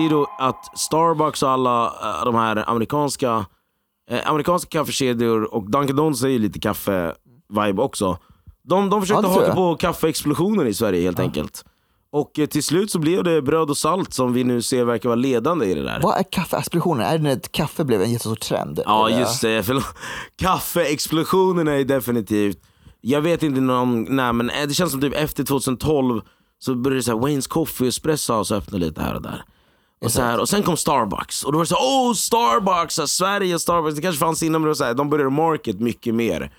då att Starbucks och alla eh, de här amerikanska eh, amerikanska kaffekedjor och Dunkin Donuts är ju lite kaffe-vibe också. De, de försökte Ja, haka på kaffeexplosionen i Sverige helt enkelt. Och eh, till slut så blev det bröd och salt som vi nu ser verkar vara ledande i det där. Vad är kaffeexplosionen? Är det när kaffe blev en jättestor trend? Ja Eller? just det, förlåt. Kaffeexplosionen är definitivt, jag vet inte någon, nej men eh, det känns som typ efter 2012 så började det så här, Wayne's Coffee och Espresso House öppna lite här och där. Och, så här, och sen kom Starbucks och då var det så här, oh Starbucks, så här, Sverige Starbucks, det kanske fanns innan men det var så här, de började market mycket mer.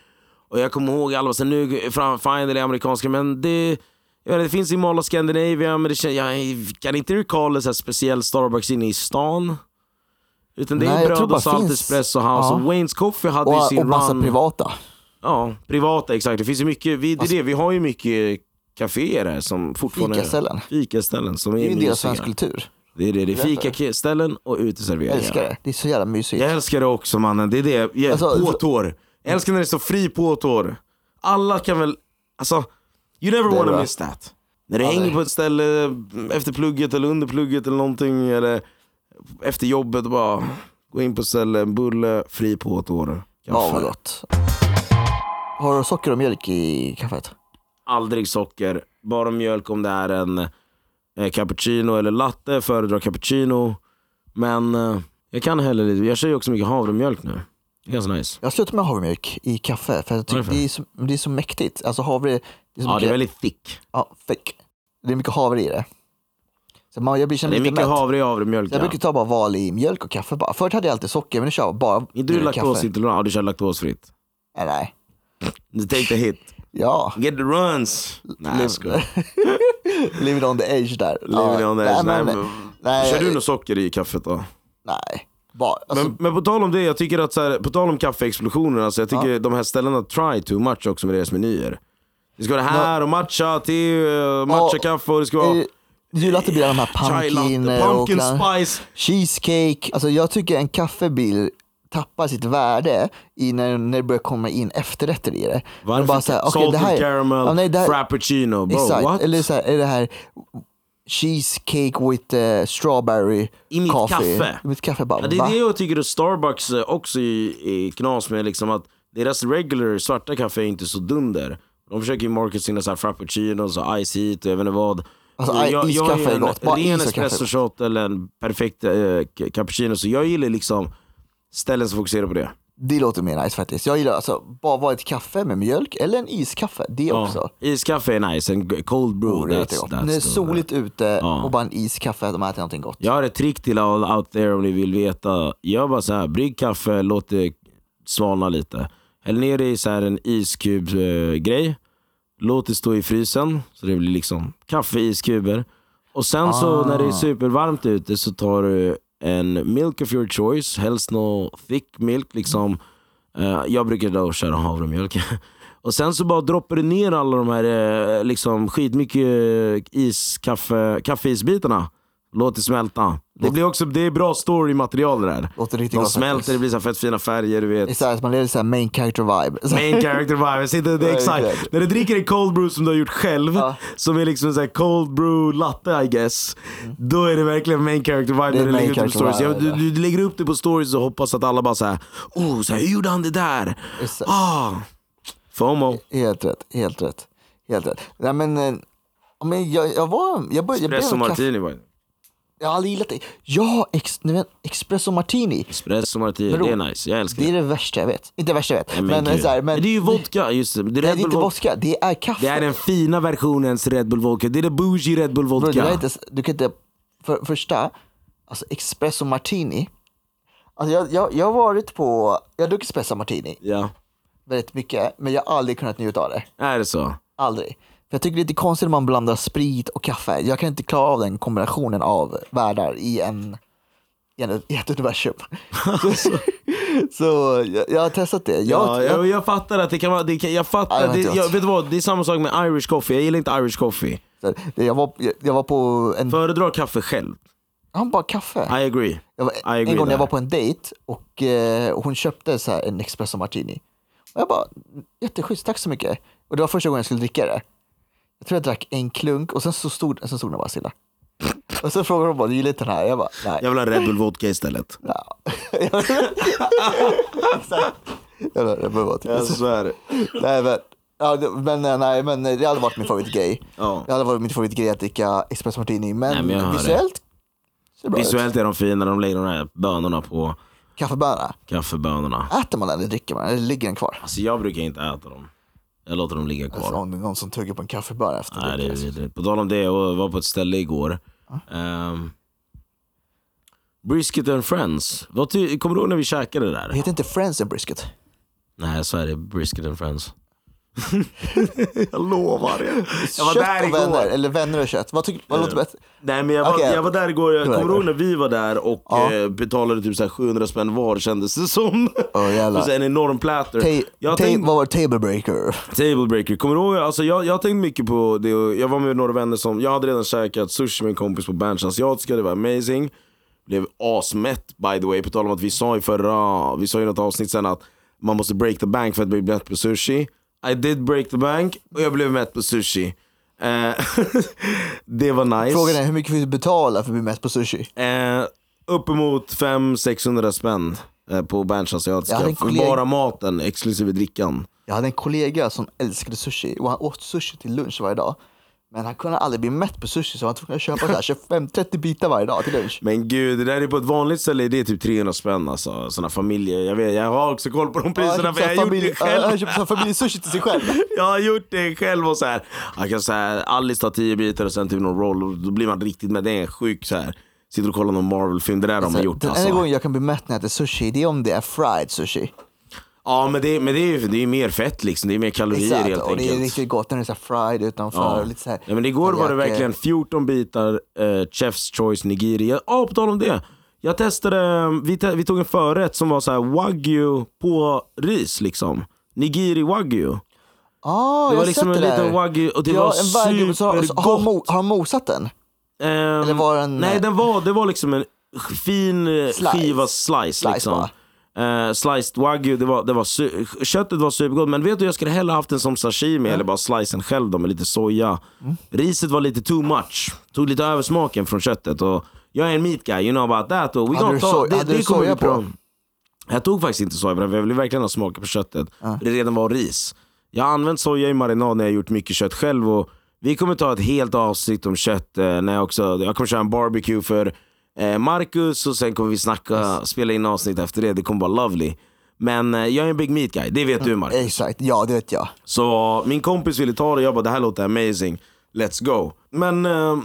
Och jag kommer ihåg alla var så här, nu finally amerikanska men det jag vet, det finns i Mall of Scandinavia men det känns, jag kan inte recalla så här speciell Starbucks inne i stan. Utan det är bröd och salt finns- Espresso House Ja. och Wayne's Coffee hade ju Och, sin och massa run. privata. Ja, privata exakt. Det finns ju mycket, vi, det är det, vi har ju mycket kaféer här som fortfarande... Fikaställen. Fikaställen som är, Det är ju en del av svensk kultur. Det är det, det är fikaställen och Jag uteserveringar. älskar det. Det är så jävla mysigt. Jag älskar det också mannen, det är det. Jag, Alltså, på tår. Jag älskar när det står fri på tår. Alla kan väl, alltså, you never Det är wanna bra. miss that. När du Aldrig. hänger på ett ställe efter plugget eller under plugget eller någonting, eller efter jobbet och bara gå in på ett ställe, en bulle, fri på tår. Ja, vad gott. Har du socker och mjölk i kaffet? Aldrig socker, bara mjölk om det är en eh, cappuccino eller latte, föredrar cappuccino. Men eh, jag kan heller lite, jag kör ju också mycket havremjölk nu. Det är ganska nice. Jag har slutat med havremjölk i kaffe för jag tycker Varför? det är, så, det är så mäktigt. Alltså havre, det är så Ja det mycket, är väldigt thick. ja, thick. Det är mycket havre i det. Så man, jag blir Det känner är lite mycket mätt. havre i havremjölk. Så jag Ja. brukar ta bara vanlig mjölk och kaffe bara. Förut hade jag alltid socker men nu kör jag bara Är du kaffe. laktosintolerant? Ja du kör laktosfritt. Nej, nej. Du the hit. Ja, Get the runs. Nej skojar. living on the edge där. Living ja, on the edge. Nej, men- nej, Kör du något socker i kaffet då? Nej. Bara, alltså, Men, men på tal om det, jag tycker att så här, på tal om kaffeexplosionen, alltså jag tycker de här ställena try too much också med deras menyer. Det ska vara det här och matcha, te, eh, matcha-kaffe och det ska vara eh, gillar att det blir de här pumpkin, eh, och pumpkin kla- spice. cheesecake. Alltså jag tycker en kaffebil tappar sitt värde i när, när det börjar komma in efterrätter i det. Varför? Bara så här, okej, Salted det här, caramel, ja, nej, det här, frappuccino. Bro, Exakt, what? eller så här, är det här cheesecake with eh, strawberry I mitt coffee. kaffe. I mitt kaffe. Bara, Ja, det va? är det jag tycker att Starbucks eh, också är, är knas med, liksom att deras regular svarta kaffe är inte så dunder. De försöker ju market sina så här frappuccinos och ice heat och jag vet inte vad. Alltså, jag, jag iskaffe är en gott. Bara ren är espresso shot eller en perfekt eh, ca- cappuccino. Så jag gillar liksom ställen som fokuserar på det. Det låter mer nice faktiskt. Jag gillar alltså bara vara ett kaffe med mjölk eller en iskaffe. Det också. Iskaffe är nice, en cold brew. Oh, det är that's, that's När det är the- soligt ute Ja. och bara en iskaffe, de äter någonting gott. Jag har ett trick till all out there om ni vill veta. Gör bara så här, brygg kaffe, låt det svalna lite. Häll ner det i så här en iskub-grej. Låt det stå i frysen, så det blir liksom kaffe i iskuber. Och sen så Ah. när det är supervarmt ute så tar du en milk of your choice, helst nå thick milk. Liksom. Uh, jag brukar då köra havremjölk. Och sen så bara droppar du ner alla de här eh, liksom, skitmycket iskaffe, kaffeisbitarna. Låt det smälta. Det, blir också, det är bra story-material det där. Låter riktigt De gott smälter, faktiskt. det blir så fett fina färger, du Det är vet. så här, man lever så här main character vibe. Main character vibe, sitter, det är exakt. När du dricker en cold brew som du har gjort själv, Ja. som är liksom en cold brew latte I guess. Då är det verkligen main character vibe när du lägger upp det på stories. du, du lägger upp det på stories och hoppas att alla bara såhär, oh, så här, hur gjorde han det där? Exakt. Ah, FOMO. Helt rätt, helt rätt. Helt rätt. Nej, men, eh, men jag, jag var, jag började, jag blev Espresso martini var det. Jag har aldrig gillat det. Ja, ex, vet, espresso martini. Espresso martini, Vadå? det är nice. Jag älskar Det det. är det värsta jag vet. Inte det värsta jag vet. Nej, men, men, så här, men, det är ju vodka, just det. Det är, Nej, det är inte vodka. det är kaffe. Det är den fina versionens Red Bull vodka. Det är det bougie Red Bull Bro, vodka. du, kan inte, du kan inte, för, första, alltså espresso martini. Alltså jag, jag, jag har varit på, jag har druckit espresso martini Ja, väldigt mycket, men jag har aldrig kunnat njuta av det. är det så? Aldrig. Jag tycker det är lite konstigt när man blandar sprit och kaffe. Jag kan inte klara av den kombinationen av världar i en, i, ett universum. så så jag, jag har testat det. Jag, Ja, jag, jag fattar att det kan vara, det kan, jag fattar, Nej, det, jag, vet du vad, det är samma sak med Irish coffee, jag gillar inte Irish coffee. jag, var, jag, var på en, Föredrar kaffe själv. han bara kaffe. I agree. Var, I agree en gång när jag var på en dejt och eh, hon köpte så här en espresso martini. Och jag bara, jätteschysst, tack så mycket. Och det var första gången jag skulle dricka det. Jag tror jag drack en klunk och sen så stod, sen stod den bara stilla. Och så frågar de bara, du gillar inte den här? Jag bara, nej. Jag vill ha Red Bull vodka istället. Ja. Exakt. Jag vet, jag behöver inte. Jag svär. Nej men, ja, men, eh, nej, men det hade varit min favoritgrej. Ja. Det hade varit min favoritgrej att dricka espresso martini. Men, Nej, men visuellt det. Visuellt är de fina de lägger de här bönorna på Kaffebönor, kaffebönorna. äter man den eller dricker man den? Eller ligger den kvar? Alltså jag brukar inte äta dem. Jag låter dem ligga kvar. Alltså, om det är någon som tuggar på en kaffeböna efter Nej, det är det. vidrigt. På tal om det, jag var på ett ställe igår. Um, brisket and friends. Vad kommer du ihåg när vi käkade det Det där? heter inte Friends and Brisket. Nej, så är det. Brisket and friends. jag lovar. Jag, jag var Kött där och vänner, igår. eller vänner och kött. Vad, tycker, vad låter bättre? Nej men jag var, Okej. jag var där igår, jag kommer ihåg igår. när vi var där och Ja. eh, betalade typ så här 700 spänn var kändes det som. Så här en enorm platter. Ta- jag ta- tänkte, vad var? Table breaker? table breaker, kommer du ihåg? Alltså jag, jag har tänkt mycket på det och jag var med några vänner som, jag hade redan käkat sushi med en kompis på Berns asiatiska, det var amazing. Blev asmätt by the way, på tal om att vi sa i förra, vi sa i något avsnitt sen att man måste break the bank för att bli mätt på sushi. I did break the bank och jag blev mätt på sushi. Eh, det var nice. Frågan är hur mycket vill du betala för att bli mätt på sushi? Eh, uppemot 500-600 spänn eh, på Berns asiatiska. en För kollega- bara maten, exklusive drickan. Jag hade en kollega som älskade sushi och han åt sushi till lunch varje dag. Men han kunde aldrig bli mätt på sushi så han var tvungen att köpa så här 25-30 bitar varje dag till lunch. Men gud, det där är på ett vanligt ställe, det är typ 300 spänn alltså. Såna familjer, jag vet, jag har också koll på de priserna för jag har gjort det Ja, själv. Han köpte familjesushi till sig själv. Jag har gjort det själv och så här. Jag kan säga Alice tar 10 bitar och sen typ någon roll och då blir man riktigt med. Det är sjuk så här. Sitter och kollar någon Marvel-film, det där de har gjort Den alltså. enda gången jag kan bli mätt när jag äter sushi, det är om det är fried sushi. Ja men det, men det är ju det är mer fett liksom, det är mer kalorier Exakt, helt och det är enkelt. riktigt gott när det är så här fried utanför. Ja. Lite så här, Ja, men igår var det verkligen 14 bitar eh, Chef's Choice Nigiri. Ja, ah, på tal om det. Jag testade, vi, te vi tog en förrätt som var så här wagyu på ris liksom. Nigiri wagyu. Ah, Det jag var har liksom sett en det där. liten wagyu och det ja, var så har, har, supergott. mo, har de mosat den? Ehm, eller var den, nej, eh, den var, det var liksom en fin eh, Slice. skiva slice. Slice liksom. Eh, sliced wagyu, det var, det var köttet var supergott. Men vet du, jag skulle hellre haft den som sashimi eller bara slicen själv då, med lite soja. Mm. Riset var lite too much. Tog lite över smaken från köttet. Och jag är en meat guy, you know about that. Och we Hade du ta, so- det, hade det du soja på? Jag tog faktiskt inte soja för jag ville verkligen ha smaken på köttet. Det redan var ris. Jag har använt soja i marinad när jag gjort mycket kött själv. Och vi kommer ta ett helt avsnitt om kött. eh, När jag, också, jag kommer köra en barbecue för Marcus och sen kommer vi snacka, spela in avsnitt efter det. Det kommer vara lovely. Men eh, jag är en big meat guy, det vet du Marcus. Exakt, ja det vet jag. Så min kompis ville ta det och jag bara det här låter amazing, let's go. Men ehm,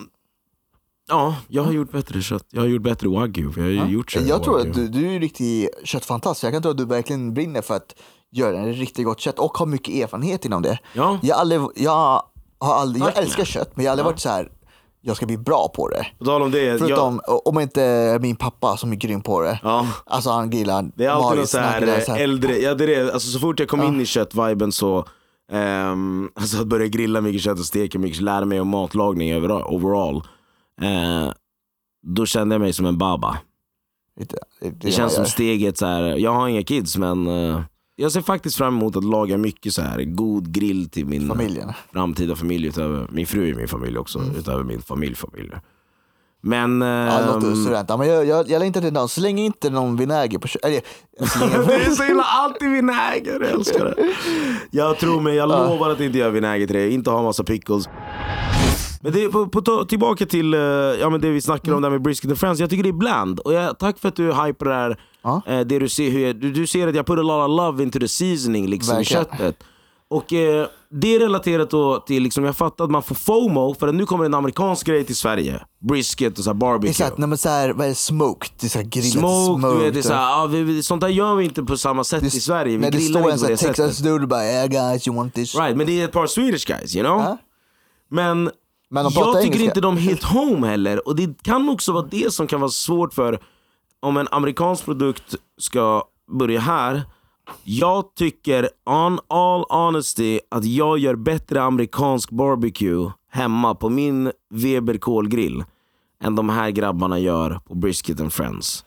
ja, jag har gjort bättre kött. Jag har gjort bättre wagyu. För jag har ju gjort Jag tror att du, du är en riktig köttfantast. Jag kan tro att du verkligen brinner för att göra en riktigt gott kött och har mycket erfarenhet inom det. Ja. Jag, har aldrig, jag, har aldrig, jag älskar kött men jag har aldrig varit så här. Jag ska bli bra på det. På tal om det, jag, Förutom om inte min pappa som är grym på det. Ja. Alltså han grillar det är alltid magiskt, så här, så här. äldre, ja, det är det. Alltså, så fort jag kom in i köttviben så Um, alltså att börja grilla mycket kött och steka mycket, lära mig om matlagning overall. Eh, då kände jag mig som en baba. Lite- det, Det känns som steget så här. jag har inga kids men eh, jag ser faktiskt fram emot att laga mycket så här god grill till min familjen. framtida familj utöver, min fru är min familj också, utöver min familjfamilj. Men... Mm. Ja, det låter ehm, men jag, jag, jag längtar till någon, så länge inte någon vinäger på kött. Eller, så länge- det är så himla alltid vinäger, jag älskar det. Jag tror mig, jag lovar att inte göra vinäger till det, inte ha massa pickles. Men det, på, på, tillbaka till eh, ja, men det vi snackade om där med brisket and friends, jag tycker det är bland. Och jag, tack för att du hypar det här, Ja. eh, det du ser, hur jag, du, du ser att jag put a lot of love into the seasoning liksom, i köttet. Och eh, det är relaterat då till, liksom, jag fattar att man får FOMO för att nu kommer en amerikansk grej till Sverige. Brisket och så här barbecue. Exakt, nej, men så här, vad är det, smoked? Det är så här grillat Smoke, smoked. du vet, det är så här, ja, vi, sånt där gör vi inte på samma sätt i Sverige. Vi det grillar står en inte på sån här det sättet. Texas dude bara yeah guys you want this. Right, men det är ett par Swedish guys, you know? Ja. Men, Men de pratar jag tycker engelska. inte de hit home heller. Och det kan också vara det som kan vara svårt för om en amerikansk produkt ska börja här. Jag tycker, on all honesty, att jag gör bättre amerikansk barbecue hemma på min Weber kolgrill än de här grabbarna gör på Brisket and Friends.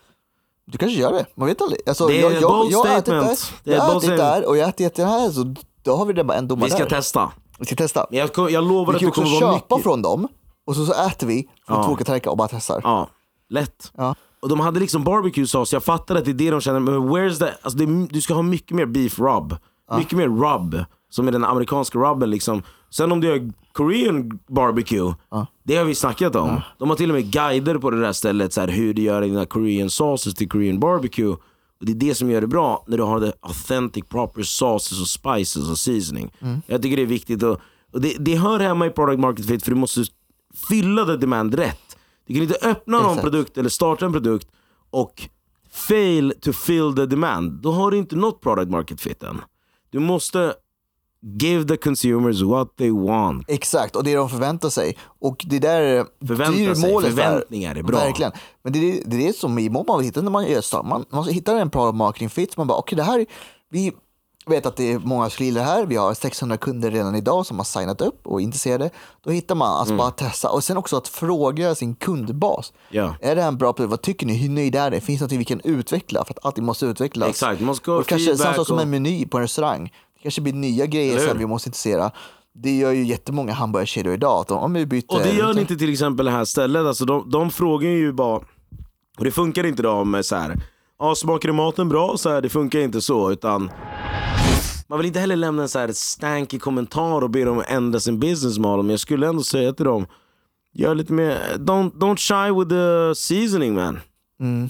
Du kanske gör det, man vet aldrig. Alltså, Det är jag, ett bold jag statement. där, Det är jag har ätit där och jag har ätit det här så då har vi redan bara en domare Vi ska där. testa. Vi ska testa. Jag, jag lovar Vi att kan det också kommer vara köpa mycket. från dem Och så, så äter vi från Ja. två olika tallrikar och bara testar. Ja, lätt. Ja. Och de hade liksom barbecue sauce, jag fattar att det är det de känner, men where's the, alltså det, du ska ha mycket mer beef rub. Mycket mer rub, som är den amerikanska rubben liksom. Sen om du gör korean barbecue, det har vi snackat om. De har till och med guider på det där stället, så här, hur du gör dina korean sauces till korean barbecue. Och Det är det som gör det bra, när du har the authentic proper sauces och spices och seasoning. Jag tycker det är viktigt. Och, och det, det hör hemma i product market fit, för du måste fylla the demand rätt. Du kan inte öppna någon Exakt. produkt eller starta en produkt och fail to fill the demand. Då har du inte nått product market fit än. Du måste give the consumers what they want. Exakt, och det de förväntar sig. Och det där Förvänta det är sig. målet för- Förväntningar är bra. Verkligen. Men det är det, är som i mål man vill hitta när man gör. Man, man hittar en product marketing fit. Man bara, okej det här, vi vet att det är många som gillar det här. Vi har 600 kunder redan idag som har signat upp och är intresserade. Då hittar man, Mm. alltså bara testa. Och sen också att fråga sin kundbas. Ja. Är det här en bra produkt? Vad tycker ni? Hur nöjda är det? Finns det något vi kan utveckla? För att allting måste utvecklas. Exakt, man ska och kanske samma sak som en meny på en restaurang. Kanske blir nya grejer sen vi måste intressera. Det gör ju jättemånga hamburgerkedjor idag. Att de, om vi byter, Och det gör ni inte till exempel det här stället. Alltså de, de frågar ju bara, och det funkar inte då med så här. Ja, smakar maten bra? Så här, det funkar inte så. Utan man vill inte heller lämna en så här stanky kommentar och be dem ändra sin business model. Men jag skulle ändå säga till dem, gör lite mer, don't, don't shy with the seasoning man. Mm.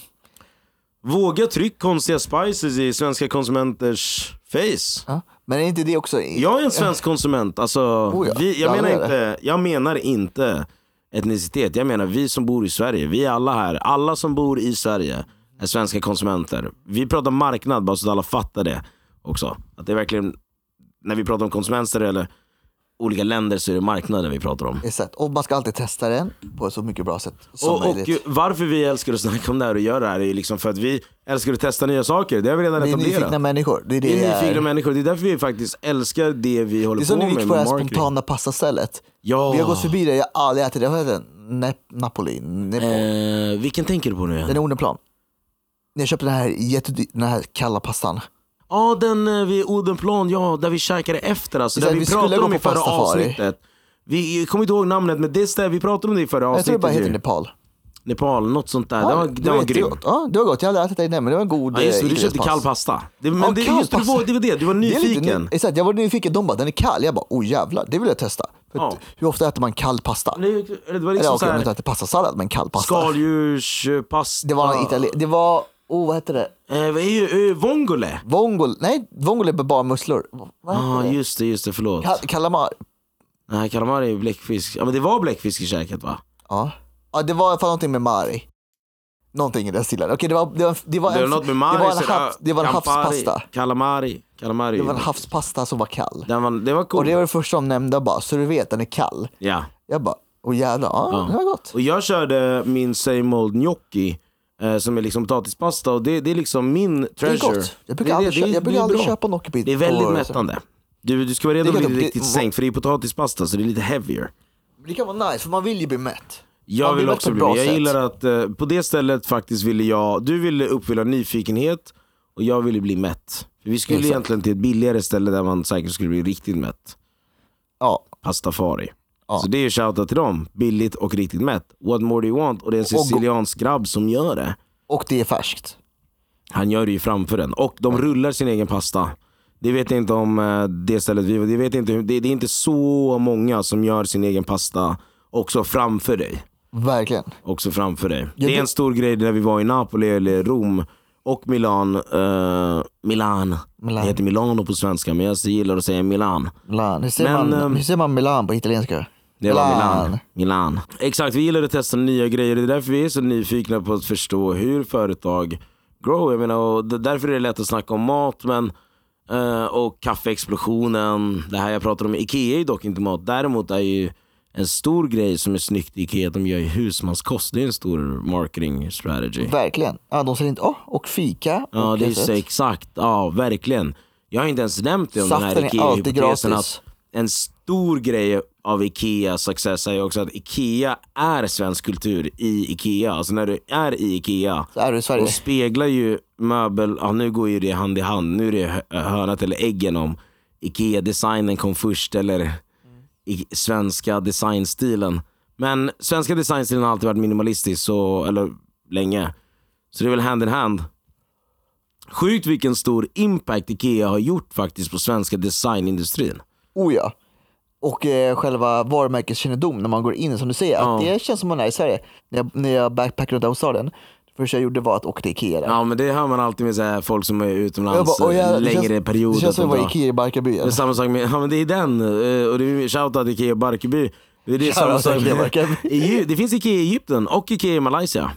Våga tryck konstiga spices i svenska konsumenters face. Ja. Men är inte det också... Jag är en svensk konsument. Alltså, Oh ja, vi, jag, menar inte, jag menar inte etnicitet. Jag menar vi som bor i Sverige. Vi är alla här. Alla som bor i Sverige är svenska konsumenter. Vi pratar marknad bara så att alla fattar det också. Att det är verkligen, när vi pratar om konsumenter eller olika länder så är det marknaden vi pratar om. Exakt. Och man ska alltid testa den på ett så mycket bra sätt som Och, och möjligt. varför vi älskar att snacka om det här och göra det här är liksom för att vi älskar att testa nya saker. Det har vi redan Vi är etablerat. nyfikna människor. Det är det Vi är nyfikna är. människor. Det är därför vi faktiskt älskar det vi håller Det är som på när vi med gick på det med här spontana pastastället. Ja. Vi har gått förbi det, jag har aldrig ätit det. Vad heter den? Napoli? Eh, vilken tänker du på nu igen? Den är Odenplan. Jag köpte den här, jättedy- den här kalla pastan. Ja, den eh, vid Odenplan, ja, där vi käkade efter alltså. Där vi, vi pratade om i förra pastafari. avsnittet. Vi jag kommer inte ihåg namnet, men det ställe, vi pratade om det i förra Jag tror det avsnittet. bara heter ju. Nepal. Nepal, något sånt där. det var, det var, grymt. Ja, det var gott. Jag hade ätit det innan men det var en god Ja, just det, eh, du köpte kall pasta. Det, men Ja, det, just det, det, var, pasta. det var det, du var lite nyfiken. ny- Exakt, jag var nyfiken. De bara, den är kall. Jag bara, oh jävlar, det vill jag testa. Ja. Hur ofta äter man kall pasta? Det, det var Eller liksom okej, om du såhär inte äter pastasallad, men kall pasta. skaldjurspasta. Det var itali- Det var, oh vad heter det? Eh, vad är ju, eh, vongole. Vongol, nej, vongol är bara musslor. Vad heter Ja, det? just det, just det, förlåt. Kal- kalamar. Nej, calamari är bläckfisk. Ja men det var bläckfisk i käket va? Ja. ja, det var i alla fall någonting med mari. Någonting i den stilen. Okej, det var, det var, det var Det var en, något med mari, det var en, så havs, det var en campari, havspasta. Calamari. Calamari. Det var en havspasta som var kall. Den var, det var Och coolt. det var det första de nämnde bara, så du vet, den är kall. Ja. Jag bara, åh jävlar, ja, Ja. det var gott. Och jag körde min same old gnocchi. Eh, som är liksom potatispasta och det, det är liksom min Det är treasure. gott. Jag Det- brukar aldrig, det- det- jag det brukar aldrig köpa gnocchi Det är väldigt på- mättande. Du, du ska vara redo att Det bli gott. riktigt Det- sänkt för det är potatispasta så det är lite heavier. Det kan vara nice, för man vill ju bli mätt. Jag vill mätt också bli men Jag gillar att eh, på det stället faktiskt ville jag, du ville uppfylla nyfikenhet och jag ville bli mätt. För vi skulle Exakt. egentligen till ett billigare ställe där man säkert skulle bli riktigt mätt. Ja, Pastafari. Ja. Så det är ju shoutout till dem. Billigt och riktigt mätt. What more do you want? Och det är en siciliansk grabb som gör det. och det är färskt. Han gör det ju framför den. Och de rullar sin egen pasta. Det vet jag inte om eh, det stället vi var. Det, vet inte, det, det är inte så många som gör sin egen pasta också framför dig. Verkligen. Också framför dig. Ja, det är en stor grej när vi var i Napoli eller Rom och Milan. eh, Milan. Milan. Det heter Milano på svenska men jag gillar att säga Milan. Milan. Hur säger, Men, man, ehm, hur säger man Milan på italienska? Det var Milan. Milan. Exakt, vi gillar att testa nya grejer. Det är därför vi är så nyfikna på att förstå hur företag grow. Jag menar, och därför är det lätt att snacka om mat men, eh, och kaffeexplosionen. Det här jag pratar om, Ikea är dock inte mat. Däremot är ju en stor grej som är snyggt i Ikea att de gör ju husmanskost. Det är en stor marketing strategy. Verkligen. Ja, de säger inte, åh, och fika. Ja och det är exakt, ja verkligen. Jag har inte ens nämnt det om den här Saften är alltid Ikea-hypotesen att en stor grej av Ikea success är ju också att Ikea är svensk kultur i Ikea. Alltså när du är i Ikea Så är i Sverige. och speglar ju möbel, ja nu går ju det hand i hand, nu är det hö- hönat eller äggen om Ikea-designen kom först eller i svenska designstilen. Men svenska designstilen har alltid varit minimalistisk, så, eller länge. Så det är väl hand in hand. Sjukt vilken stor impact Ikea har gjort faktiskt på svenska designindustrin. Oh ja. Och eh, själva varumärkeskännedom när man går in, som du säger, Ja. att det känns som man är i Sverige. När jag, när jag backpackade runt Australien, det första jag gjorde var att åka till Ikea. där. Ja men det hör man alltid med så här, folk som är Jag utomlands bara, "Åh, ja, det längre känns- perioder. Det känns som att vara. Ikea i Barkarby. Det är samma sak med, ja men det är den, eh, och det är shoutout Ikea Barkarby. Det, är det, samma sak med, det finns Ikea i Egypten och Ikea i Malaysia.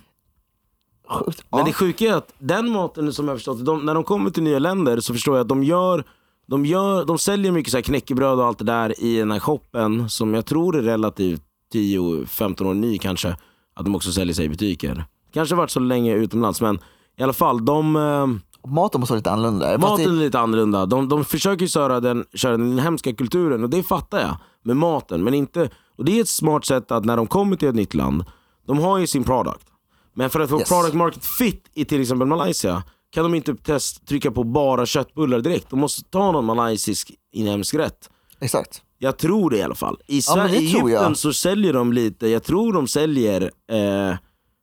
Men det sjuka är att den maten som jag förstått, de, när de kommer till nya länder så förstår jag att de gör de, gör, de säljer mycket så här knäckebröd och allt det där i den här shoppen som jag tror är relativt 10-15 år ny kanske. Att de också säljer sig i butiker. Kanske varit så länge utomlands men i alla fall, de, eh, Maten måste vara lite annorlunda. Maten är lite annorlunda. De, de försöker köra den, köra den inhemska kulturen och det fattar jag. Med maten, men inte... Och det är ett smart sätt att när de kommer till ett nytt land, de har ju sin product. Men för att få Yes. product market fit i till exempel Malaysia kan de inte test, trycka på bara köttbullar direkt. De måste ta någon malaysisk inhemsk rätt. exakt. Jag tror det i alla fall. I Ja, Egypten så säljer de lite, jag tror de säljer eh,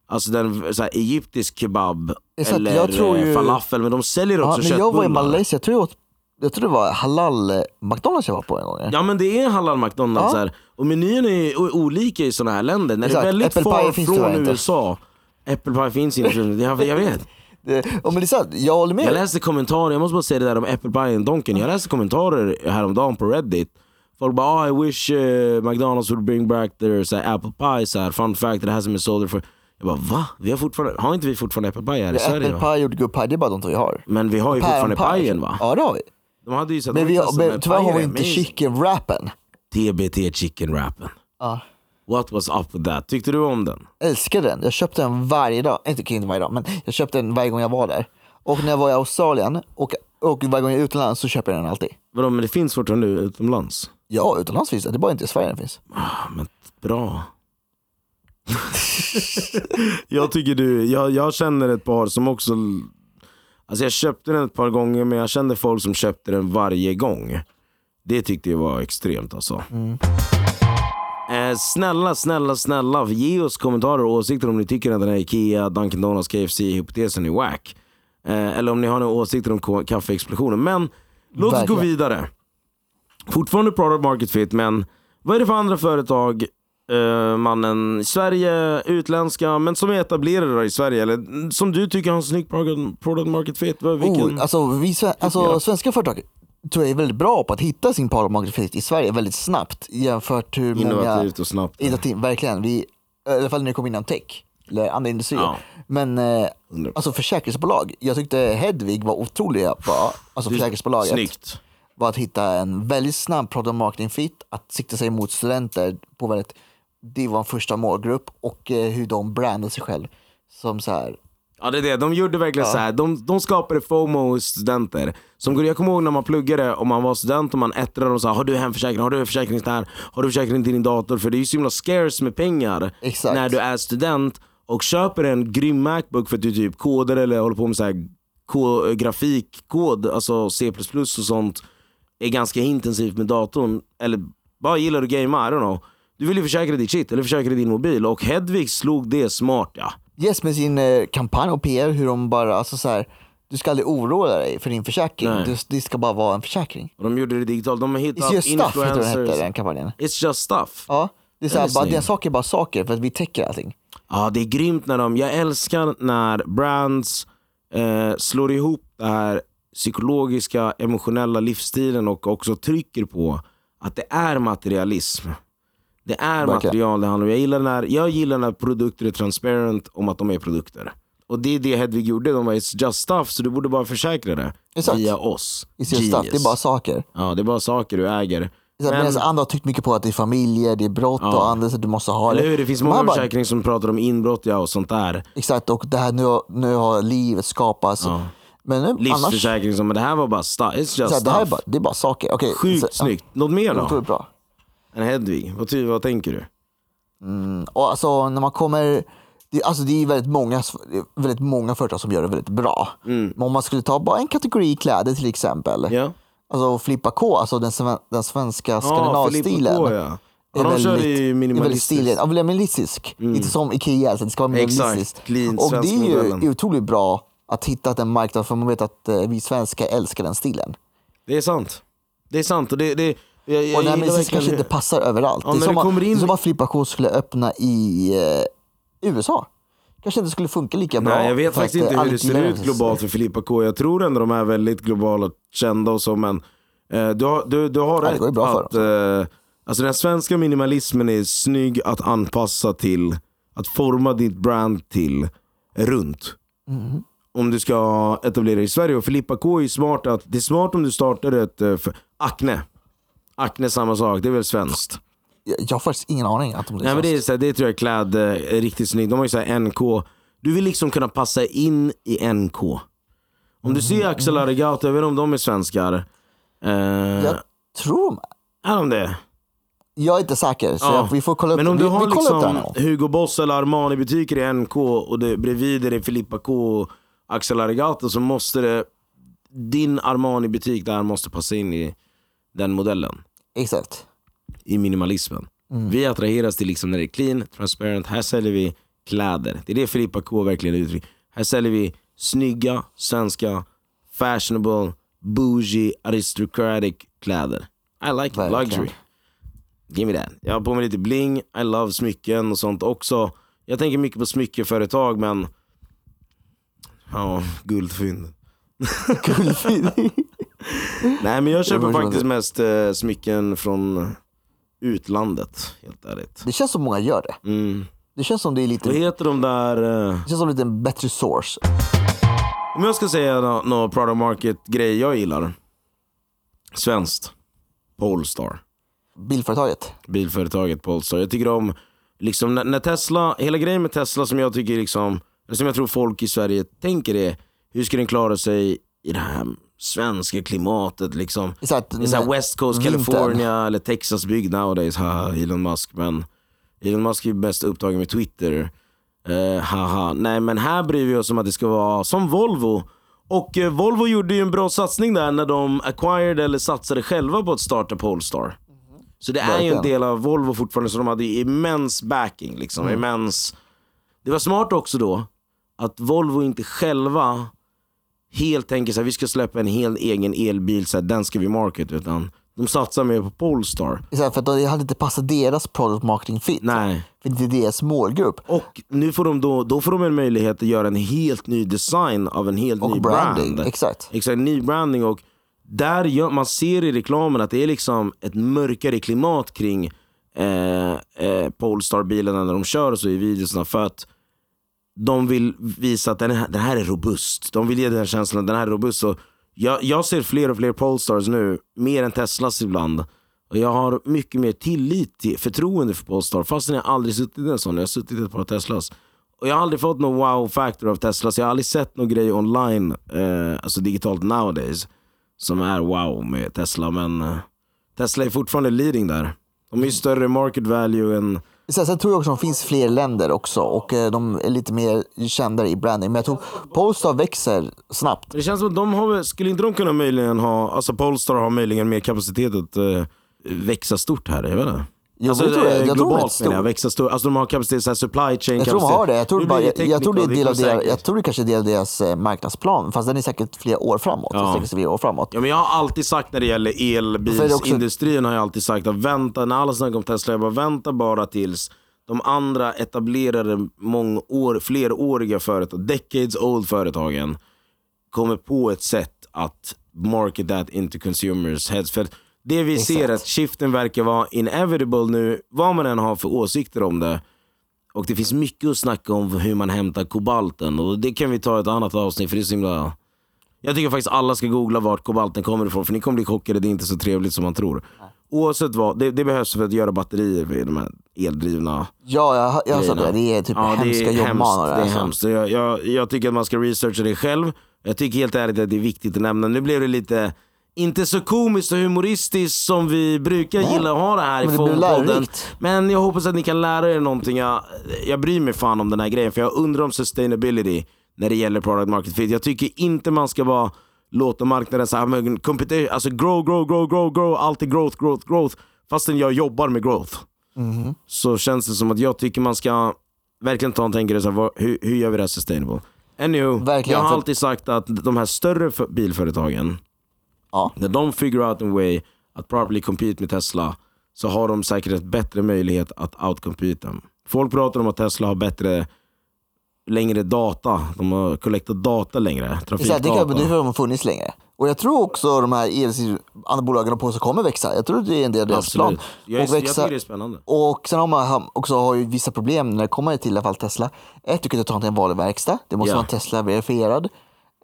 Alltså den så här, egyptisk kebab Exakt, eller jag tror ju- eh, falafel, men de säljer Ja, också när jag var i köttbullar. Malaysia, jag tror, jag, åt, jag tror det var halal eh, McDonalds jag var på en gång. Ja men det är halal McDonalds Ja. här. Och menyn är ju olika i sådana här länder. När Exakt. det är väldigt far från. USA. Pie finns inte. Jag, jag vet. Det, ja, men det är sant, jag håller med. Jag läste kommentarer, jag måste bara säga det där om apple pie och Donken. Jag läste kommentarer häromdagen på Reddit. Folk bara oh, I wish uh, McDonalds would bring back their så här, apple pie. Så här, fun fact, it hasn't been sold for... Jag bara va? Vi har, fortfarande, har inte vi fortfarande apple pie här i Det är Sverige? Pie och pie, det är bara de två vi har. Men vi har ju fortfarande pajen va? Ja det har vi. De hade ju så Men, vi har, men tyvärr har vi inte chicken wrappen. TBT chicken wrappen. Ja. What was up with that? Tyckte du om den? Älskar den. Jag köpte den varje dag. Inte inte varje dag, men jag köpte den varje gång jag var där. Och när jag var i Australien och, och varje gång jag är utomlands så köper jag den alltid. Vadå, men det finns fortfarande utomlands? Ja, utomlands finns det. Det är bara inte i Sverige den finns. Ah, men bra. jag tycker du, jag, jag känner ett par som också, alltså jag köpte den ett par gånger men jag kände folk som köpte den varje gång. Det tyckte jag var extremt alltså. Eh, snälla, snälla, snälla ge oss kommentarer och åsikter om ni tycker att den här Ikea, Dunkin Donuts, KFC-hypotesen är wack. Eh, eller om ni har några åsikter om kaffeexplosionen. Men låt oss gå vidare. Fortfarande product market fit, men vad är det för andra företag, eh, mannen, Sverige, utländska, men som är etablerade i Sverige, eller som du tycker har en snygg product market fit? Vad- Vilken? Oh, alltså, vi, alltså, svenska företag tror jag är väldigt bra på att hitta sin product market fit i Sverige väldigt snabbt jämfört hur många Innovativt och snabbt. Innovativt, verkligen. Vi, I alla fall när det kommer inom tech eller andra industrier. Ja. Men eh, 100%. alltså försäkringsbolag, jag tyckte Hedvig var otroliga på, alltså försäkringsbolaget, Snyggt. var att hitta en väldigt snabb product marketing fit, att sikta sig mot studenter på väldigt, det var en första målgrupp och eh, hur de brandade sig själv som så här, Ja det är det, de gjorde verkligen Ja. så här. De, de skapade FOMO hos studenter. Som, går- jag kommer ihåg när man pluggade och man var student och man ettrade och sa har du hemförsäkring, har du försäkring där, har du försäkring till din dator? För det är ju så himla scarce med pengar Exakt. när du är student och köper en grym Macbook för att du typ kodar eller håller på med så här ko- grafikkod, alltså C++ och sånt är ganska intensivt med datorn, eller bara gillar att gamea, I don't know. Du vill ju försäkra ditt shit eller försäkra din mobil och Hedvig slog det smart ja. Yes med sin eh, kampanj och PR, hur de bara, alltså så här, du ska aldrig oroa dig för din försäkring, Nej. det, det ska bara vara en försäkring. Och de gjorde det digitalt, de har It's hittat just stuff heter den, hette influencers. den kampanjen. It's just stuff. Ja, det är så här, Den är bara, snygg. dina saker är bara saker för att vi täcker allting. Ja det är grymt när de, jag älskar när brands eh, slår ihop det här psykologiska, emotionella livsstilen och också trycker på att det är materialism. Det är Verkligen. material det handlar om. Jag gillar, när, jag gillar när produkter är transparent om att de är produkter. Och det är det Hedvig gjorde, de var it's just stuff så du borde bara försäkra det Exakt. via oss. It's just stuff, det är bara saker. Ja det är bara saker du äger. Men- Medan andra har tyckt mycket på att det är familjer, det är brott Ja. och andra så du måste ha Eller det. hur? Det finns många försäkringar som pratar om inbrott ja, och sånt där. Exakt, och det här nu, har- nu har livet skapats. Ja. Men nu, annars, Livsförsäkring som, men det här var bara stuff. It's just så här, stuff. det här är bara, det är bara saker. Okej, Sjukt så- snyggt. Något mer då? bra. Än Hedvig? Vad, ty, vad tänker du? Och alltså när man kommer, det, alltså det är väldigt många, väldigt många företag som gör det väldigt bra. Men om man skulle ta bara en kategori kläder till exempel. Ja? Alltså Flippa K, alltså den, sven, den svenska Ja, skandinavstilen. K ja. Ja, de kör ju är väldigt. Ja, minimalistisk. Lite som Ikea, så det ska vara minimalistiskt. Och det är ju modellen. otroligt bra att hitta en marknad för man vet att eh, vi svenskar älskar den stilen. Det är sant. Det är sant. Och det, det, jag, jag Och den här gillar medicin verkligen kanske hur- inte passar överallt. Ja, det, är som det att, in- det som att Filippa K skulle öppna i eh, USA. Kanske inte skulle funka lika bra. Nej, jag vet faktiskt inte hur det ser ut globalt för Filippa K. Jag tror ändå de är väldigt globala och kända och så men eh, du, har, du, du har Ja, det rätt ju bra för att eh, alltså den svenska minimalismen är snygg att anpassa till, att forma ditt brand till runt. Mm. Om du ska etablera dig i Sverige. Och Filippa K är ju smart att, det är smart om du startar ett, eh, för, Acne. Acne samma sak, det är väl svenskt. Jag, jag har faktiskt ingen aning. Att de Nej, men det, är, så här, det tror jag är kläd eh, är riktigt snyggt. De har ju så här NK. Du vill liksom kunna passa in i NK. Om du ser Axel Arigato, jag vet inte om de är svenskar. Eh, Jag tror Är de det? Jag är inte säker, så Ja. jag, vi får kolla upp, Men om vi, du har vi det här liksom. Hugo Boss eller Armani butiker i NK och det, bredvid är det Filippa K och Axel Arigato så måste det din Armani butik där måste passa in i den modellen. Exakt. i minimalismen. Vi attraheras till liksom när det är clean, transparent. Här säljer vi kläder. Det är det Filippa K verkligen uttrycker. Här säljer vi snygga, svenska, fashionable, bougie, aristocratic kläder. I like Verkligen. luxury. Give me that. Jag har på mig lite bling, I love smycken och sånt också. Jag tänker mycket på smyckeföretag men... Ja, guldfynd. Nej men jag köper förstår faktiskt det. mest eh, smycken från utlandet, helt ärligt. Det känns som många gör det. Mm. Det känns som det är lite, Vad det heter de där... Eh, känns som lite en bättre source. om jag ska säga någon nå product market-grej jag gillar. Svenskt. Polestar. Bilföretaget. Bilföretaget Polestar. Jag tycker om, liksom när, när Tesla, hela grejen med Tesla som jag tycker liksom, som jag tror folk i Sverige tänker är, hur ska den klara sig i det här svenska klimatet liksom? Så att Det är såhär när- West Coast vintern. California eller Texas bygg nowadays, haha Elon Musk. Men Elon Musk är ju bäst upptagen med Twitter. Eh, haha. Nej men här bryr vi oss om att det ska vara som Volvo. Och eh, Volvo gjorde ju en bra satsning där när de acquired eller satsade själva på att starta Polestar. Så det är ju en del av Volvo fortfarande, så de hade ju immens backing. Liksom, immens... Det var smart också då att Volvo inte själva helt så här, vi ska släppa en helt egen elbil, så här, den ska vi market. Utan de satsar mer på Polestar. Här, För att det hade inte passat deras product marketing fit. Nej. För det är deras målgrupp. Och nu får de då, då får de en möjlighet att göra en helt ny design av en helt Och ny branding. brand. Exakt. Exakt, ny branding och där gör, man ser i reklamen att det är liksom ett mörkare klimat kring eh, eh, Polestar-bilarna när de kör och så i videorna för att de vill visa att den här, den här är robust. De vill ge den känslan att den här är robust. Och jag, jag ser fler och fler Polestars nu, mer än Teslas ibland. Och jag har mycket mer tillit till, förtroende för Polestar fastän jag aldrig suttit i en sån. Jag har suttit i ett par Teslas. Och jag har aldrig fått någon wow-factor av Teslas. Jag har aldrig sett någon grej online, eh, alltså digitalt nowadays, som är wow med Tesla. Men eh, Tesla är fortfarande leading där. De är ju större market value än... Sen, sen tror jag också att det finns fler länder också och eh, de är lite mer kända i branding. Men jag tror Polestar växer snabbt. Det känns som att de har, skulle inte de kunna möjligen ha, alltså Polestar har möjligen mer kapacitet att eh, växa stort här, jag vet inte. Jo, alltså, det tror jag. Jag tror globalt menar jag, stor. växa stort. Alltså de har kapacitet, så här, supply chain Jag tror de har det. Jag tror, bara, jag, jag tror det är del av deras, säkert. jag tror det kanske är del av deras eh, marknadsplan. Fast den är säkert flera år framåt. Ja. Sig flera år framåt. Ja, men jag har alltid sagt när det gäller är också- elbilsindustrin har jag alltid sagt att vänta, när alla snackar om Tesla, jag bara vänta bara tills de andra etablerade mångår, fleråriga företag, decades old företagen kommer på ett sätt att market that into consumers heads. För det vi ser Exakt. att shiften verkar vara inevitable nu, vad man än har för åsikter om det. Och det finns mycket att snacka om hur man hämtar kobalten och det kan vi ta i ett annat avsnitt för det är så himla jag tycker faktiskt alla ska googla vart kobalten kommer ifrån för ni kommer bli chockade, det är inte så trevligt som man tror. Oavsett vad, det, det behövs för att göra batterier för de här eldrivna Ja, jag, jag har sett det. Det är typ Ja, hemska jobbmanor. Det är alltså. hemskt. Jag, jag, jag tycker att man ska researcha det själv. Jag tycker helt ärligt att det är viktigt att nämna. Nu blev det lite, inte så komiskt och humoristiskt som vi brukar Nej, gilla att ha det här i men Fångpodden. lärorikt. Men jag hoppas att ni kan lära er någonting. Jag, jag bryr mig fan om den här grejen för jag undrar om sustainability när det gäller product market fit. Jag tycker inte man ska vara låta marknaden så här, competition, alltså grow, grow, grow, grow, grow, alltid growth, growth, growth. Fastän jag jobbar med growth. så känns det som att jag tycker man ska verkligen ta och tänka så här, vad, hur, hur gör vi det här sustainable? Anywho, Verkligen, jag har alltid sagt att de här större bilföretagen, Ja. när de figure out a way att properly compete med Tesla så har de säkert ett bättre möjlighet att outcompete dem. Folk pratar om att Tesla har bättre, längre data, de har collectat data längre, här, det, trafikdata. kan, det har de funnits länge. Och jag tror också de här el andra bolagen på som kommer växa. Jag tror det är en del av deras plan. Jag, Och jag växa. tycker det är spännande. Och sen har man också har ju vissa problem när det kommer till i alla fall Tesla. Ett, du kan inte ta till en vanlig verkstad. Det måste Ja. vara en Tesla-verifierad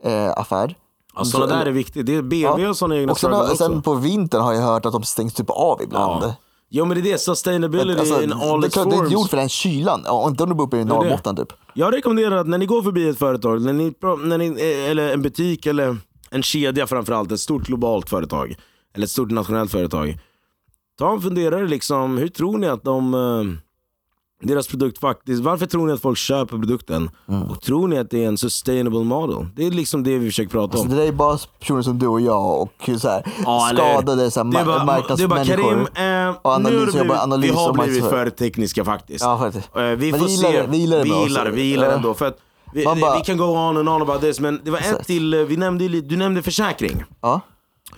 eh, affär. Ja, sådana där är viktigt. Det är BMW och sådana egna Och sen, också. sen på vintern har jag hört att de stängs typ av ibland. Ja. Jo men det är det, sustainability Alltså, in all det, är its klart, det är forms. gjort för den kylan. Ja, och inte om du bor uppe i. Norrbotten typ. Jag rekommenderar att när ni går förbi ett företag, när ni, när ni, eller en butik eller en kedja framförallt, ett stort globalt företag, eller ett stort nationellt företag. Ta en funderare liksom, hur tror ni att de, eh, deras produkt faktiskt, varför tror ni att folk köper produkten? Mm. Och tror ni att det är en sustainable model? Det är liksom det vi försöker prata Så om. det där är bara personer som du och jag och så här, Ja, skadade så här, Det är bara, ma- det är bara marknadsmänniskor. Karim, eh, Och analys- nu har blivit, vi har blivit för tekniska faktiskt. Ja, faktiskt. Eh, vi Men får vi gillar se. vi gillar det vi gillar, vi gillar ändå. För att vi, bara- vi kan go on and on about this, men det var ett till, eh, vi nämnde, du nämnde försäkring. Ja.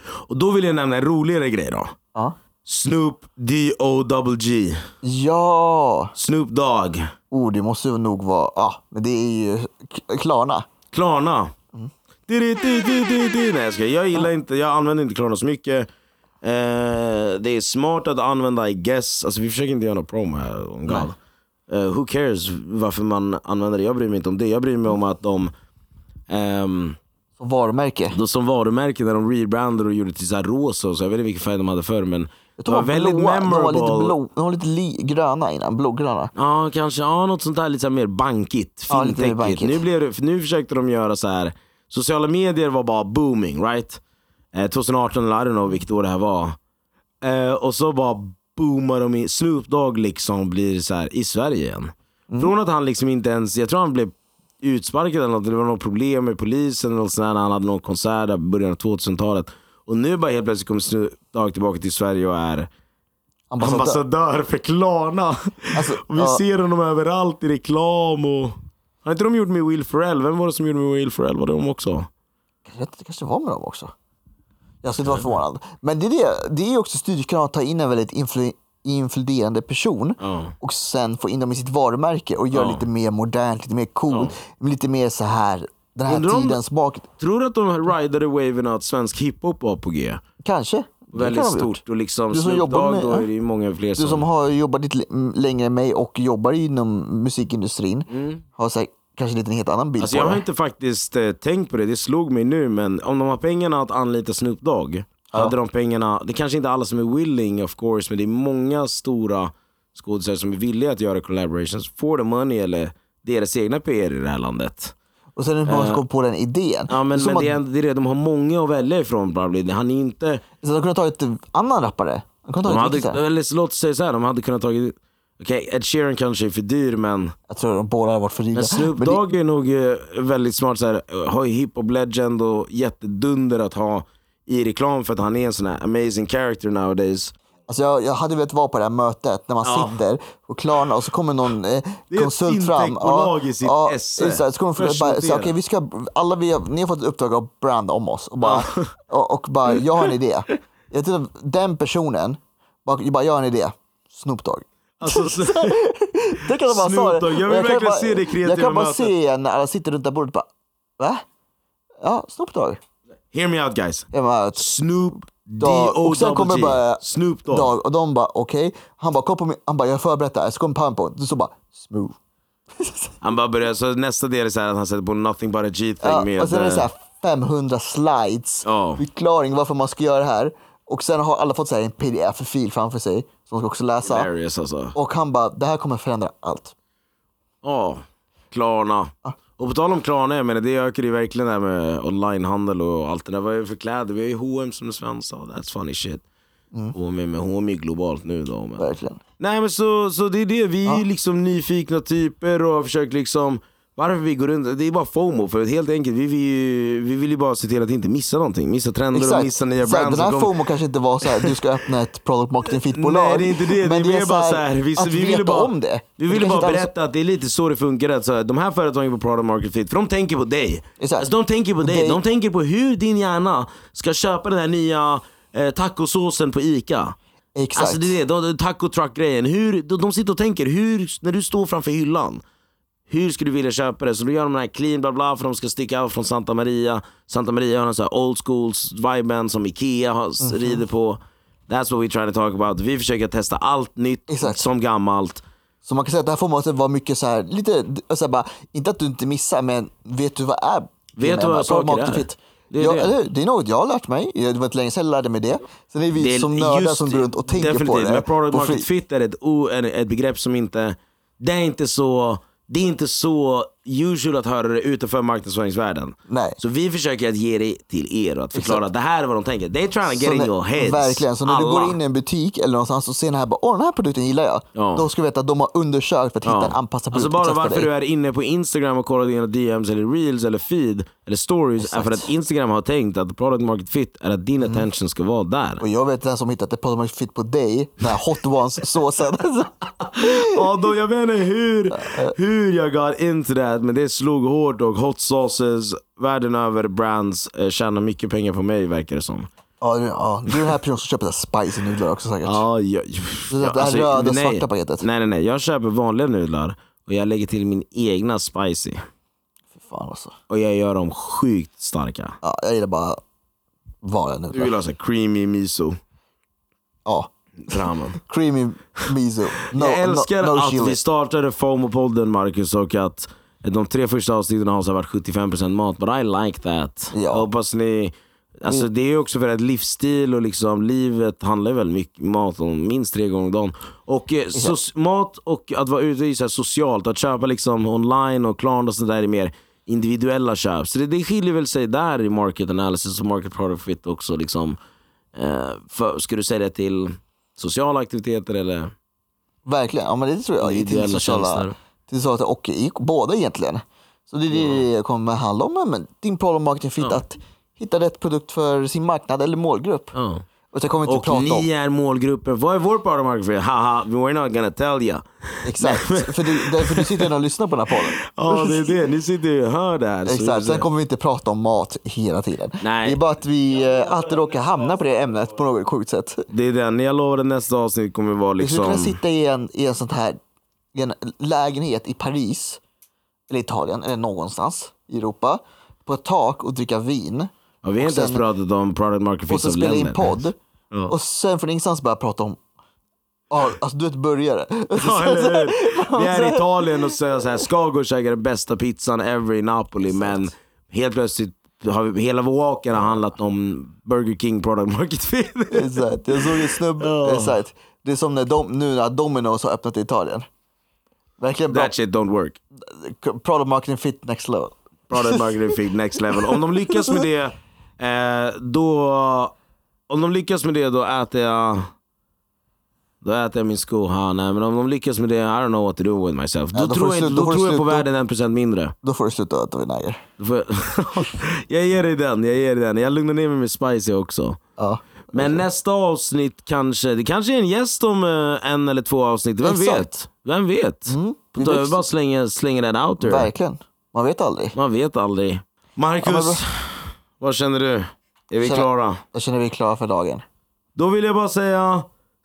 Och då vill jag nämna en roligare grej då. Ja. Snoop D-O-double-G. ja. Snoop Dogg. Oh, det måste nog vara, ja, men det är ju Klarna. Klarna. Mm. Nej jag ska, jag gillar inte, jag använder inte Klarna så mycket. Eh, det är smart att använda I guess, alltså vi försöker inte göra någon promo här, God. Eh, who cares varför man använder det, jag bryr mig inte om det. Jag bryr mig om att de, ehm, Som varumärke. de som varumärke när de rebrandade och gjorde till så här rosa och så, jag vet inte vilken färg de hade förr men Jag det tror var de var väldigt blåa, de var memorable. lite, blå, de var lite li, gröna innan, blågröna. Ja, kanske. Ja, något sånt där lite mer bankigt, Ja, fintechigt. bankigt. nu, blev det, för nu försökte de göra så här. sociala medier var bara booming, right? Eh, 2018 eller I don't know vilket år det här var. Eh, och så bara boomar de i, Snoop Dogg liksom blir så här i Sverige igen. Mm. Från att han liksom inte ens, jag tror han blev utsparkad eller något, det var något problem med polisen eller något sånt där, när han hade någon konsert där i början av 2000-talet. Och nu bara helt plötsligt kommer Snoop Dogg tillbaka till Sverige och är Ambassadör. ambassadör för Klarna. Alltså, och vi ja. ser honom överallt i reklam och... Har inte de gjort med Will Ferrell? Vem var det som gjorde med Will Ferrell? Var det de också? Jag vet inte, det kanske var med dem också. Jag skulle inte vara förvånad. Men det är, det, det är också styrkan att ta in en väldigt influ, inkluderande person Ja. och sen få in dem i sitt varumärke och göra Ja. lite mer modernt, lite mer coolt, lite mer så här den här Undrar om- tidens bak. Tror du att de ridade waven att svensk hiphop var på G? Kanske. Det Väldigt kan de ha gjort. stort och liksom Du som Snoop jobbar Dogg med- då är det ju många fler Du som... har jobbat lite l- längre än mig och jobbar inom musikindustrin har säkert kanske lite en helt annan bild Mm. Alltså på jag har det. inte faktiskt eh, tänkt på det, det slog mig nu men om de har pengarna att anlita Snoop Dogg Hade de pengarna, det kanske inte alla som är willing of course men det är många stora skådespelare som är villiga att göra collaborations for the money eller deras egna PR i det här landet. Och sen hur man ska komma på den idén. Ja men, men att- det, är, det är det, de har många att välja ifrån probably. Han är inte... Så de kunde ha tagit en annan rappare. De kunde ha De tagit hade, hade... eller så låt oss säga så här, de hade kunnat tagit... Okej, Ed Sheeran kanske är för dyr men, Jag tror de båda har varit för dyra. men Snoop Dogg är nog eh, väldigt smart. Så här, eh, har ju hiphop legend och jättedunder att ha i reklam för att han är en sån här amazing character nowadays. Alltså jag, jag hade velat vara på det här mötet när man Ja. sitter och Klarna och så kommer någon eh, Det är ett konsult fram. fintechbolag i sitt esse. exakt. Så kommer bara, så, Börsnotera. okay, vi ska, alla vi har, ni har fått ett uppdrag att branda om oss och bara, och, och bara jag har en idé. Jag att den personen, bara, bara jag har en idé. Snoop Dogg. Alltså, så, Det kan de bara Snoop Dogg, jag vill kan verkligen bara, se det kreativa Jag kan bara mötet. se när alla sitter runt det bordet bara, va? Ja, Snoop Dogg. hear me out guys. Jag Snoop Dogg. Och sen kommer D-O-G. bara Snoop Dogg. Dogg. Och de bara okej. Han bara kolla på min, han bara jag har förberett det här. Så kommer Pampo. Du så bara smooth. Han bara börjar, så nästa del är så här att han sätter på nothing but a G-thing Ja, med... och sen är det eh, så här 500 slides. Ja. Förklaring varför man ska göra det här. Och sen har alla fått så här en pdf-fil framför sig. Som de ska också läsa. hilarious alltså. Och han bara det här kommer förändra allt. Ja, Klarna. Och på tal om Klarna, jag menar, det ökar ju verkligen det här med onlinehandel och allt det där. Vad är det för kläder? Vi har ju H&M som är svenska. That's funny shit. H&M, är- men H&M är globalt nu då. Men. Verkligen. Nej men så, så det är det, vi är liksom nyfikna typer och har försökt liksom Varför vi går runt, det är bara FOMO för helt enkelt, vi vill, ju, vi vill ju bara se till att inte missa någonting. Missa trender och missa nya brands. Den här. FOMO kanske inte var så här, du ska öppna ett product marketing fit bolag Nej det är inte det, det Men är mer bara så här, vi, att vi veta bara, om det. Vi Det kanske bara berätta att det är lite så det funkar. Att så här, de här företagen på product market fit, för de tänker på dig. Exakt. Alltså, de tänker på dig, de tänker på hur din hjärna ska köpa den här nya eh, tacosåsen på ICA. Exakt. Alltså det är det, de, taco truck grejen. Hur, de, de sitter och tänker, hur, när du står framför hyllan, hur skulle du vilja köpa det? Så då gör de den här clean bla bla för de ska sticka av från Santa Maria. Santa Maria har en sån här old schools viben som Ikea har, Mhm. rider på. That's what we try to talk about. Vi försöker testa allt nytt Exakt. som gammalt. Så man kan säga att det här får måste vara mycket så här, lite, så här bara, inte att du inte missar men vet du vad är Vet du vad saker är? Fit? Det är ja, det. det är något jag har lärt mig, det var inte länge sedan jag lärde mig det. Sen är vi Det är som nördar som går runt och tänker definitivt, på det. Men product market fit är ett, o, ett begrepp som inte, det är inte så det är inte så usual att höra det utanför marknadsföringsvärlden. Nej. Så vi försöker att ge det till er och att förklara att det här är vad de tänker. They're trying to get Så in när- your heads. Verkligen, så när du Alla. går in i en butik eller någonstans och ser den här, bara, åh den här produkten gillar jag. Ja. Då ska du veta att de har undersökt för att hitta en anpassad Alltså produkt bara exakt för varför du är inne på Instagram och kollar dina DMs eller reels eller feed eller stories är Exakt. för att Instagram har tänkt att product market fit är att din attention ska vara där. Och jag vet den som hittat ett product market fit på dig, den här hot ones-såsen. Ja, då, jag vet inte hur, hur jag got into that men det slog hårt och hot sauces världen över brands eh, tjänar mycket pengar på mig verkar det som. ja, du, ja, du är den här personen som köper spicy nudlar också säkert. Ja, jag, Det här röda, nej. svarta paketet. Nej nej nej, jag köper vanliga nudlar och jag lägger till min egna spicy. Fy fan alltså. Och jag gör dem sjukt starka. Ja, jag gillar bara vanliga Du nudlar. vill ha så creamy miso Ja, ramen. creamy miso. No, jag älskar no, no att chili. vi startade FOMO-podden Marcus och att de tre första avsnitten har så varit 75% mat, but I like that. Ja. Hoppas ni, alltså det är också för att livsstil och liksom livet handlar väldigt mycket mat om minst tre gånger om dagen. Och eh, så, mat och att vara ute i så socialt, att köpa liksom online och Klarna och sånt där är mer individuella köp. Så det, det skiljer väl sig där i market analysis och market product fit också. Liksom, eh, för, ska du säga det till sociala aktiviteter eller Verkligen, ja men det tror jag. I till individuella sociala, tjänster? Till sociala och i båda egentligen. Så det är det det kommer handla om. Men din problem marketing fit, Ja. att hitta rätt produkt för sin marknad eller målgrupp. Ja. Och jag kommer inte Och prata ni om. är målgruppen. Vad är vår product market fit? Haha, we're not gonna tell you. Exakt, för du, därför du sitter och lyssnar på den här podden. Ja det är det, ni sitter ju och hör det här. så Exakt, det- sen kommer vi inte prata om mat hela tiden. Nej. Det är bara att vi eh, alltid råkar hamna på det ämnet på något sjukt sätt. Det är den, jag lovar att nästa avsnitt kommer vara Vi skulle kunna liksom... sitta i en, i en sånt här i en lägenhet i Paris, eller Italien, eller någonstans i Europa, på ett tak och dricka vin. Ja, vi har och inte ens sen- pratat om product market Och fit sen som spela in länder. podd. Ja. Och sen från ingenstans börja prata om Ja, alltså du är ett burgare. Ja, eller hur? Vi är i Italien och säger så här, ska gå och käka den bästa pizzan ever i Napoli men helt plötsligt har vi, hela vår walker har handlat om Burger King product market fit. Exakt, jag såg en snubbe, Ja. exakt. Det är som när dom, nu när Domino's har öppnat i Italien. Verkligen bra. That shit don't work. Product marketing fit next level. Product marketing fit next level. Om de lyckas med det, eh, då... Om de lyckas med det, då äter jag... Då äter jag min sko. Ha, nej, men om de lyckas med det, I don't know what to do with myself. Då, Ja, då tror jag, då då tror jag på världen en procent mindre. Då får du sluta äta vinäger. Jag ger dig den, jag ger dig den. Jag lugnar ner mig med spicy också. Ja. Men nästa avsnitt kanske, det kanske är en gäst om eh, en eller två avsnitt. Vem Exakt. vet? Vem vet? Mm, vi Då vet- jag bara slänger, slänger den out there. Verkligen. Man vet aldrig. Man vet aldrig. Marcus, Ja, vad känner du? Är vi Känner- klara? Jag känner vi är klara för dagen. Då vill jag bara säga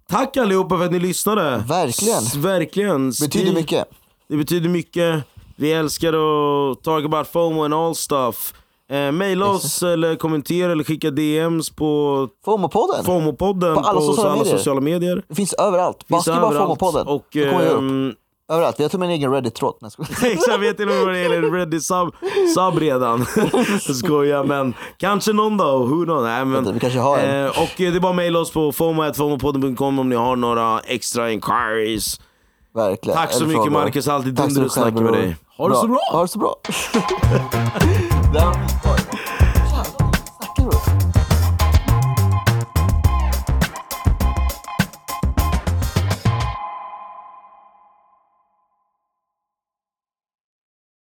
tack allihopa för att ni lyssnade. Verkligen. S- verkligen. Betyder Skriv- mycket. Det betyder mycket. Vi älskar att talk about FOMO and all stuff. Eh, maila oss eller kommentera eller skicka DMs på FOMO-podden. FOMO-podden På alla hos sociala alla medier. sociala medier. Det finns överallt. Bara skriv bara. FOMO-podden. Och, ehm, Överallt. Till och med en egen Reddit-tråd. Jag. Exakt, jag vet inte vad det gäller Reddit sub, redan. Jag skojar men kanske någon dag, who knows? Nej, men, Vi kanske har en. eh, Och eh, det är bara att mejla oss på fomo.fomopodden.com om ni har några extra inquiries. Verkligen. Tack så mycket. Marcus, alltid dunder att snacka med dig. Ha det så bra! Ha det så bra. down his.